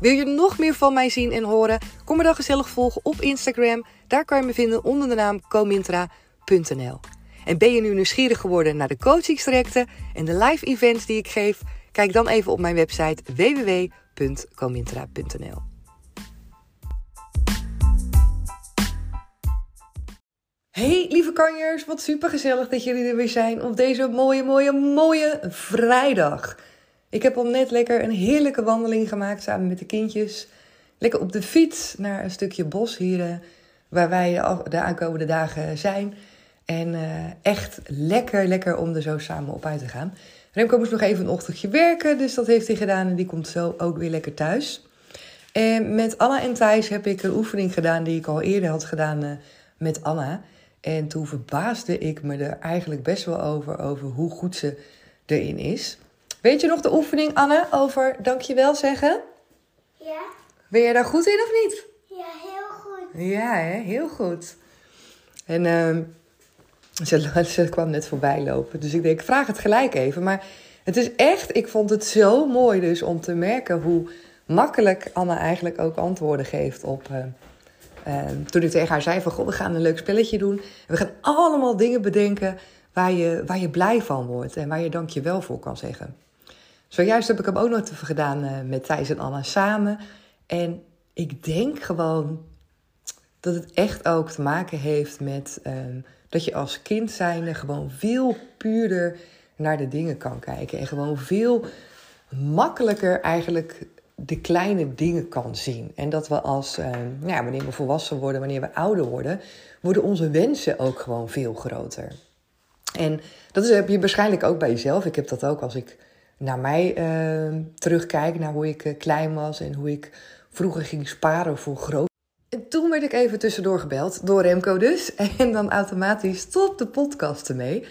Wil je nog meer van mij zien en horen? Kom me dan gezellig volgen op Instagram. Daar kan je me vinden onder de naam comintra.nl. En ben je nu nieuwsgierig geworden naar de coachingstrajecten en de live events die ik geef? Kijk dan even op mijn website www.comintra.nl. Hey lieve kanjers, wat super gezellig dat jullie er weer zijn op deze mooie, mooie, mooie vrijdag. Ik heb al net lekker een heerlijke wandeling gemaakt samen met de kindjes. Lekker op de fiets naar een stukje bos hier waar wij de aankomende dagen zijn. En uh, echt lekker, lekker om er zo samen op uit te gaan. Remco moest nog even een ochtendje werken, dus dat heeft hij gedaan. En die komt zo ook weer lekker thuis. En met Anna en Thijs heb ik een oefening gedaan die ik al eerder had gedaan uh, met Anna. En toen verbaasde ik me er eigenlijk best wel over, over hoe goed ze erin is. Weet je nog de oefening, Anne, over dankjewel zeggen? Ja. Ben je daar goed in of niet? Ja, heel goed. Ja, hè? heel goed. En uh, ze, ze kwam net voorbij lopen, dus ik denk, ik vraag het gelijk even. Maar het is echt, ik vond het zo mooi dus om te merken hoe makkelijk Anne eigenlijk ook antwoorden geeft op... Uh, uh, toen ik tegen haar zei van, goh, we gaan een leuk spelletje doen. En we gaan allemaal dingen bedenken waar je, waar je blij van wordt en waar je dankjewel voor kan zeggen. Zojuist heb ik hem ook nog gedaan uh, met Thijs en Anna samen. En ik denk gewoon dat het echt ook te maken heeft met um, dat je als kind zijnde gewoon veel puurder naar de dingen kan kijken. En gewoon veel makkelijker eigenlijk de kleine dingen kan zien. En dat we als, nou ja, wanneer we volwassen worden, wanneer we ouder worden, worden onze wensen ook gewoon veel groter. En dat is, heb je waarschijnlijk ook bij jezelf. Ik heb dat ook als ik naar mij uh, naar hoe ik uh, klein was en hoe ik vroeger ging sparen voor groot. En toen werd ik even tussendoor gebeld, door Remco dus. En dan automatisch stop de podcast ermee.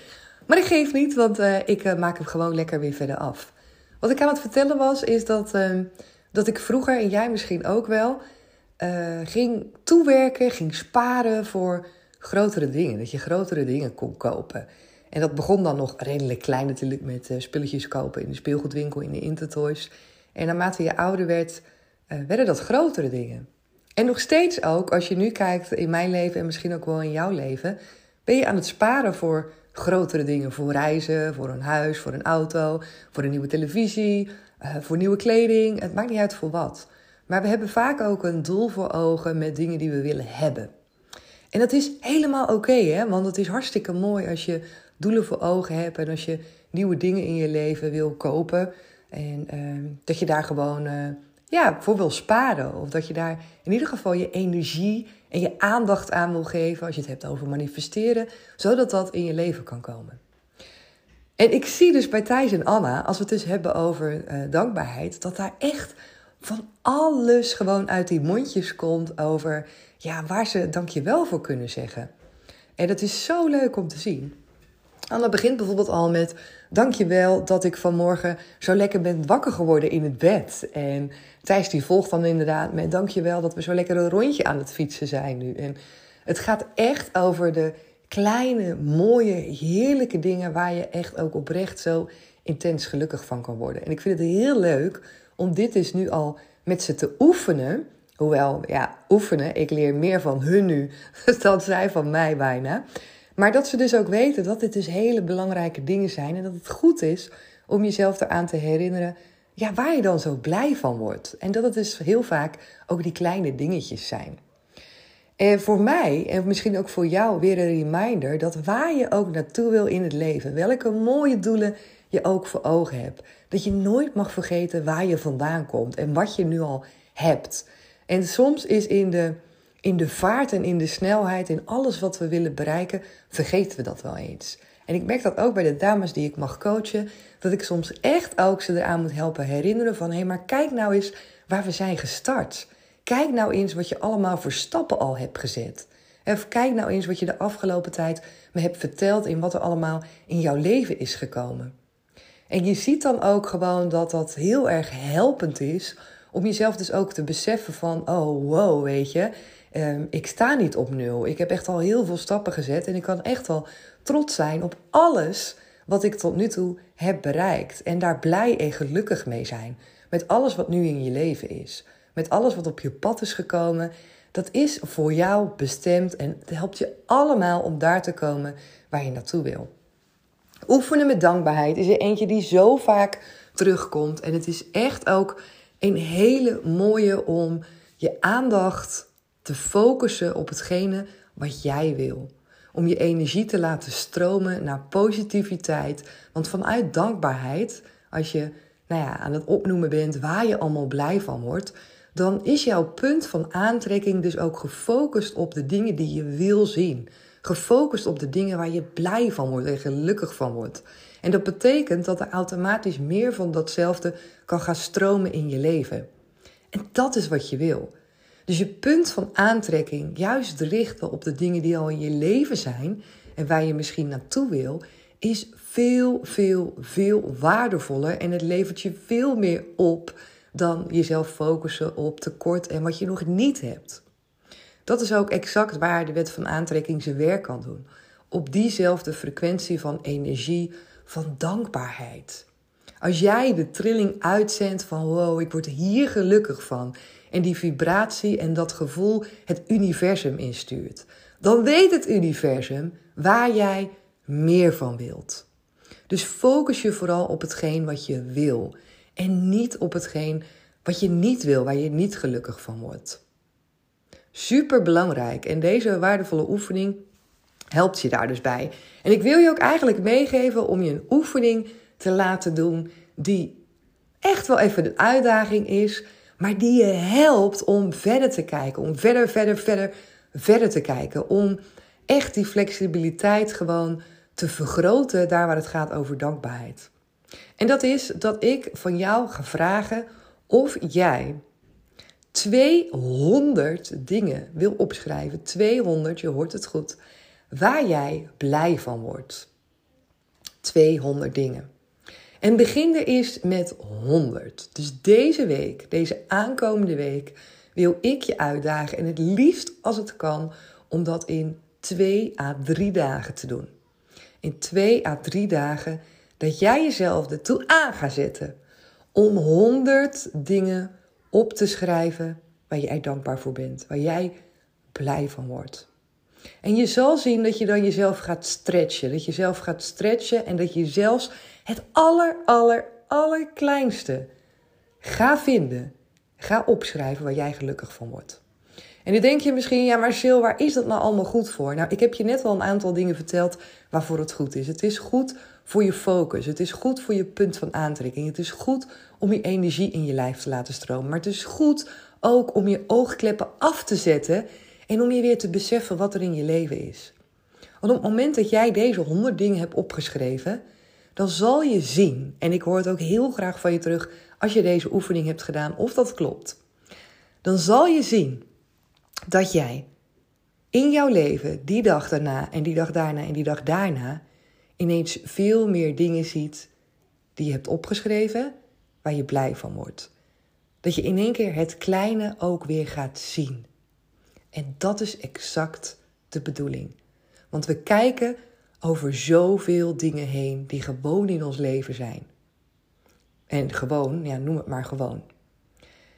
Maar ik geef niet, want uh, ik maak hem gewoon lekker weer verder af. Wat ik aan het vertellen was, is dat, ehm, dat ik vroeger, en jij misschien ook wel, ging toewerken, ging sparen voor grotere dingen. Dat je grotere dingen kon kopen. En dat begon dan nog redelijk klein natuurlijk met uh, spulletjes kopen in de speelgoedwinkel, in de Intertoys. En naarmate je ouder werd, uh, werden dat grotere dingen. En nog steeds ook, als je nu kijkt in mijn leven en misschien ook wel in jouw leven, ben je aan het sparen voor grotere dingen. Voor reizen, voor een huis, voor een auto, voor een nieuwe televisie, uh, voor nieuwe kleding. Het maakt niet uit voor wat. Maar we hebben vaak ook een doel voor ogen met dingen die we willen hebben. En dat is helemaal oké, hè? want het is hartstikke mooi als je doelen voor ogen hebt en als je nieuwe dingen in je leven wil kopen. En uh, dat je daar gewoon uh, ja, voor wil sparen. Of dat je daar in ieder geval je energie en je aandacht aan wil geven als je het hebt over manifesteren, zodat dat in je leven kan komen. En ik zie dus bij Thijs en Anna, als we het dus hebben over uh, dankbaarheid, dat daar echt van alles gewoon uit die mondjes komt over ja, waar ze dankjewel voor kunnen zeggen. En dat is zo leuk om te zien. Anna begint bijvoorbeeld al met: Dankjewel dat ik vanmorgen zo lekker ben wakker geworden in het bed. En Thijs die volgt dan inderdaad met: Dankjewel dat we zo lekker een rondje aan het fietsen zijn nu. En het gaat echt over de kleine, mooie, heerlijke dingen waar je echt ook oprecht zo intens gelukkig van kan worden. En ik vind het heel leuk om dit dus nu al met ze te oefenen. Hoewel, ja, oefenen, ik leer meer van hun nu dan zij van mij bijna. Maar dat ze dus ook weten dat dit dus hele belangrijke dingen zijn. En dat het goed is om jezelf eraan te herinneren ja, waar je dan zo blij van wordt. En dat het dus heel vaak ook die kleine dingetjes zijn. En voor mij, en misschien ook voor jou, weer een reminder dat waar je ook naartoe wil in het leven, welke mooie doelen je ook voor ogen hebt, dat je nooit mag vergeten waar je vandaan komt en wat je nu al hebt. En soms is in de, in de vaart en in de snelheid, in alles wat we willen bereiken, vergeten we dat wel eens. En ik merk dat ook bij de dames die ik mag coachen, dat ik soms echt ook ze eraan moet helpen herinneren van hé, hey, maar kijk nou eens waar we zijn gestart. Kijk nou eens wat je allemaal voor stappen al hebt gezet. Of kijk nou eens wat je de afgelopen tijd me hebt verteld in wat er allemaal in jouw leven is gekomen. En je ziet dan ook gewoon dat dat heel erg helpend is om jezelf dus ook te beseffen van, oh wow, weet je, um, ik sta niet op nul. Ik heb echt al heel veel stappen gezet en ik kan echt wel trots zijn op alles wat ik tot nu toe heb bereikt. En daar blij en gelukkig mee zijn. Met alles wat nu in je leven is. Met alles wat op je pad is gekomen. Dat is voor jou bestemd en het helpt je allemaal om daar te komen waar je naartoe wil. Oefenen met dankbaarheid is er eentje die zo vaak terugkomt. En het is echt ook een hele mooie om je aandacht te focussen op hetgene wat jij wil. Om je energie te laten stromen naar positiviteit. Want vanuit dankbaarheid, als je nou ja, aan het opnoemen bent waar je allemaal blij van wordt, dan is jouw punt van aantrekking dus ook gefocust op de dingen die je wil zien. Gefocust op de dingen waar je blij van wordt en gelukkig van wordt. En dat betekent dat er automatisch meer van datzelfde kan gaan stromen in je leven. En dat is wat je wil. Dus je punt van aantrekking juist richten op de dingen die al in je leven zijn en waar je misschien naartoe wil, is veel, veel, veel waardevoller en het levert je veel meer op dan jezelf focussen op tekort en wat je nog niet hebt. Dat is ook exact waar de wet van aantrekking zijn werk kan doen. Op diezelfde frequentie van energie, van dankbaarheid. Als jij de trilling uitzendt van wow, ik word hier gelukkig van. En die vibratie en dat gevoel het universum instuurt. Dan weet het universum waar jij meer van wilt. Dus focus je vooral op hetgeen wat je wil. En niet op hetgeen wat je niet wil, waar je niet gelukkig van wordt. Super belangrijk. En deze waardevolle oefening helpt je daar dus bij. En ik wil je ook eigenlijk meegeven om je een oefening te laten doen die echt wel even een uitdaging is, maar die je helpt om verder te kijken, om verder, verder, verder, verder te kijken, om echt die flexibiliteit gewoon te vergroten daar waar het gaat over dankbaarheid. En dat is dat ik van jou ga vragen of jij 200 dingen wil opschrijven. 200, je hoort het goed. Waar jij blij van wordt. 200 dingen. En begin er eerst met 100. Dus deze week, deze aankomende week, wil ik je uitdagen. En het liefst als het kan, om dat in 2 à 3 dagen te doen. In 2 à 3 dagen dat jij jezelf ertoe aan gaat zetten om 100 dingen op te schrijven waar jij dankbaar voor bent, waar jij blij van wordt. En je zal zien dat je dan jezelf gaat stretchen, dat je zelf gaat stretchen en dat je zelfs het aller, aller, allerkleinste ga vinden, ga opschrijven waar jij gelukkig van wordt. En nu denk je misschien, ja maar Sil, waar is dat nou allemaal goed voor? Nou, ik heb je net wel een aantal dingen verteld waarvoor het goed is. Het is goed voor je focus. Het is goed voor je punt van aantrekking. Het is goed om je energie in je lijf te laten stromen. Maar het is goed ook om je oogkleppen af te zetten en om je weer te beseffen wat er in je leven is. Want op het moment dat jij deze honderd dingen hebt opgeschreven, dan zal je zien, en ik hoor het ook heel graag van je terug als je deze oefening hebt gedaan, of dat klopt. Dan zal je zien dat jij in jouw leven die dag daarna en die dag daarna en die dag daarna ineens veel meer dingen ziet die je hebt opgeschreven, waar je blij van wordt. Dat je in één keer het kleine ook weer gaat zien. En dat is exact de bedoeling. Want we kijken over zoveel dingen heen die gewoon in ons leven zijn. En gewoon, ja, noem het maar gewoon.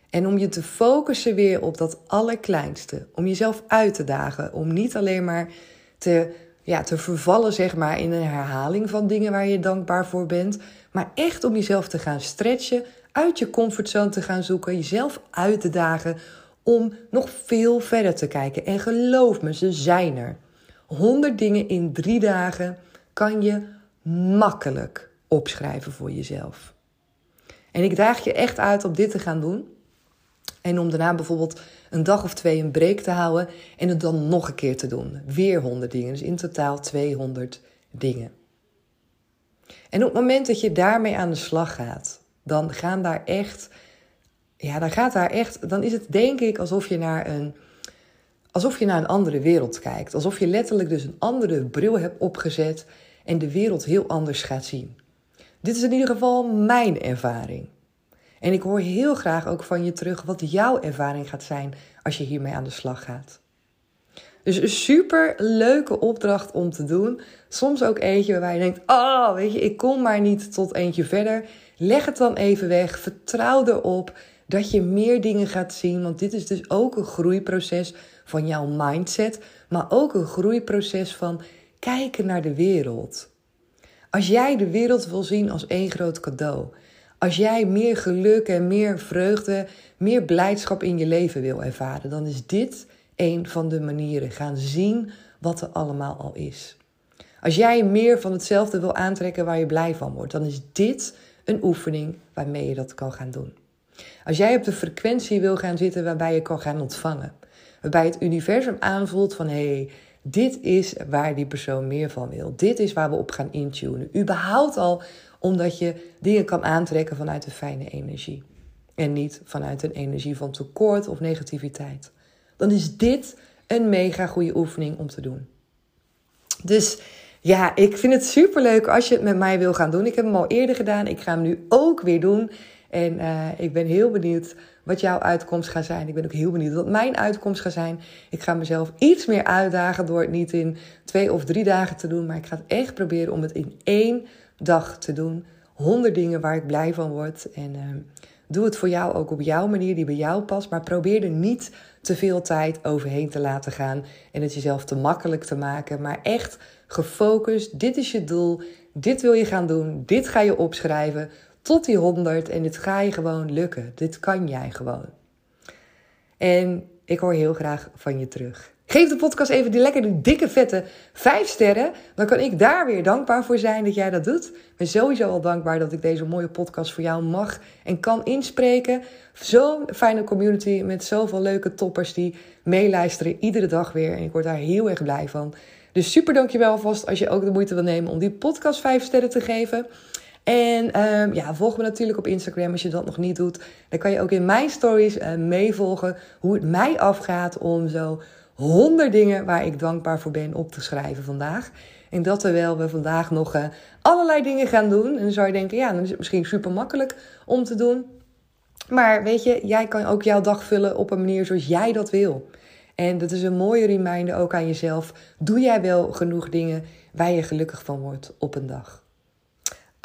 En om je te focussen weer op dat allerkleinste, om jezelf uit te dagen, om niet alleen maar te ja, te vervallen zeg maar, in een herhaling van dingen waar je dankbaar voor bent. Maar echt om jezelf te gaan stretchen, uit je comfortzone te gaan zoeken, jezelf uit te dagen om nog veel verder te kijken. En geloof me, ze zijn er. 100 dingen in drie dagen kan je makkelijk opschrijven voor jezelf. En ik daag je echt uit om dit te gaan doen. En om daarna bijvoorbeeld een dag of twee een break te houden en het dan nog een keer te doen. Weer 100 dingen, dus in totaal 200 dingen. En op het moment dat je daarmee aan de slag gaat, dan gaan daar echt, ja, dan gaat daar echt, dan is het denk ik alsof je naar een, alsof je naar een andere wereld kijkt. Alsof je letterlijk dus een andere bril hebt opgezet en de wereld heel anders gaat zien. Dit is in ieder geval mijn ervaring. En ik hoor heel graag ook van je terug wat jouw ervaring gaat zijn als je hiermee aan de slag gaat. Dus een super leuke opdracht om te doen. Soms ook eentje waarbij je denkt: Oh, weet je, ik kom maar niet tot eentje verder. Leg het dan even weg. Vertrouw erop dat je meer dingen gaat zien. Want dit is dus ook een groeiproces van jouw mindset. Maar ook een groeiproces van kijken naar de wereld. Als jij de wereld wil zien als één groot cadeau. Als jij meer geluk en meer vreugde, meer blijdschap in je leven wil ervaren, dan is dit een van de manieren. Gaan zien wat er allemaal al is. Als jij meer van hetzelfde wil aantrekken waar je blij van wordt, dan is dit een oefening waarmee je dat kan gaan doen. Als jij op de frequentie wil gaan zitten waarbij je kan gaan ontvangen, waarbij het universum aanvoelt van hé, hey, dit is waar die persoon meer van wil. Dit is waar we op gaan intunen. Überhaupt al omdat je dingen kan aantrekken vanuit een fijne energie. En niet vanuit een energie van tekort of negativiteit. Dan is dit een mega goede oefening om te doen. Dus ja, ik vind het super leuk als je het met mij wil gaan doen. Ik heb hem al eerder gedaan. Ik ga hem nu ook weer doen. En uh, ik ben heel benieuwd wat jouw uitkomst gaat zijn. Ik ben ook heel benieuwd wat mijn uitkomst gaat zijn. Ik ga mezelf iets meer uitdagen door het niet in twee of drie dagen te doen. Maar ik ga het echt proberen om het in één dag te doen. Honderd dingen waar ik blij van word. En uh, doe het voor jou ook op jouw manier die bij jou past. Maar probeer er niet te veel tijd overheen te laten gaan. En het jezelf te makkelijk te maken. Maar echt gefocust. Dit is je doel. Dit wil je gaan doen. Dit ga je opschrijven tot die 100 en dit ga je gewoon lukken. Dit kan jij gewoon. En ik hoor heel graag van je terug. Geef de podcast even die lekkere, dikke, vette 5 sterren. Dan kan ik daar weer dankbaar voor zijn dat jij dat doet. Ik ben sowieso al dankbaar dat ik deze mooie podcast voor jou mag en kan inspreken. Zo'n fijne community met zoveel leuke toppers die meeluisteren iedere dag weer. En ik word daar heel erg blij van. Dus super dankjewel alvast als je ook de moeite wil nemen om die podcast 5 sterren te geven. En um, ja, volg me natuurlijk op Instagram als je dat nog niet doet. Dan kan je ook in mijn stories uh, meevolgen hoe het mij afgaat om zo honderd dingen waar ik dankbaar voor ben op te schrijven vandaag. En dat terwijl we vandaag nog uh, allerlei dingen gaan doen. En dan zou je denken, ja, dan is het misschien super makkelijk om te doen. Maar weet je, jij kan ook jouw dag vullen op een manier zoals jij dat wil. En dat is een mooie reminder ook aan jezelf. Doe jij wel genoeg dingen waar je gelukkig van wordt op een dag?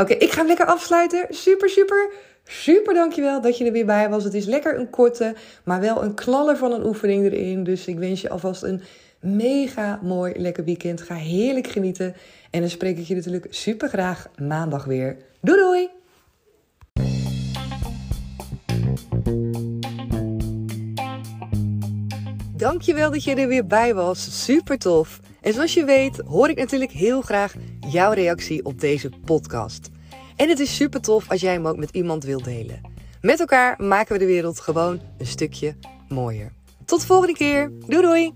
Oké, ik ga hem lekker afsluiten. Super, super, super dankjewel dat je er weer bij was. Het is lekker een korte, maar wel een knaller van een oefening erin. Dus ik wens je alvast een mega mooi, lekker weekend. Ga heerlijk genieten. En dan spreek ik je natuurlijk super graag maandag weer. Doei doei! Dankjewel dat je er weer bij was. Super tof. En zoals je weet hoor ik natuurlijk heel graag jouw reactie op deze podcast. En het is super tof als jij hem ook met iemand wilt delen. Met elkaar maken we de wereld gewoon een stukje mooier. Tot de volgende keer. Doei doei!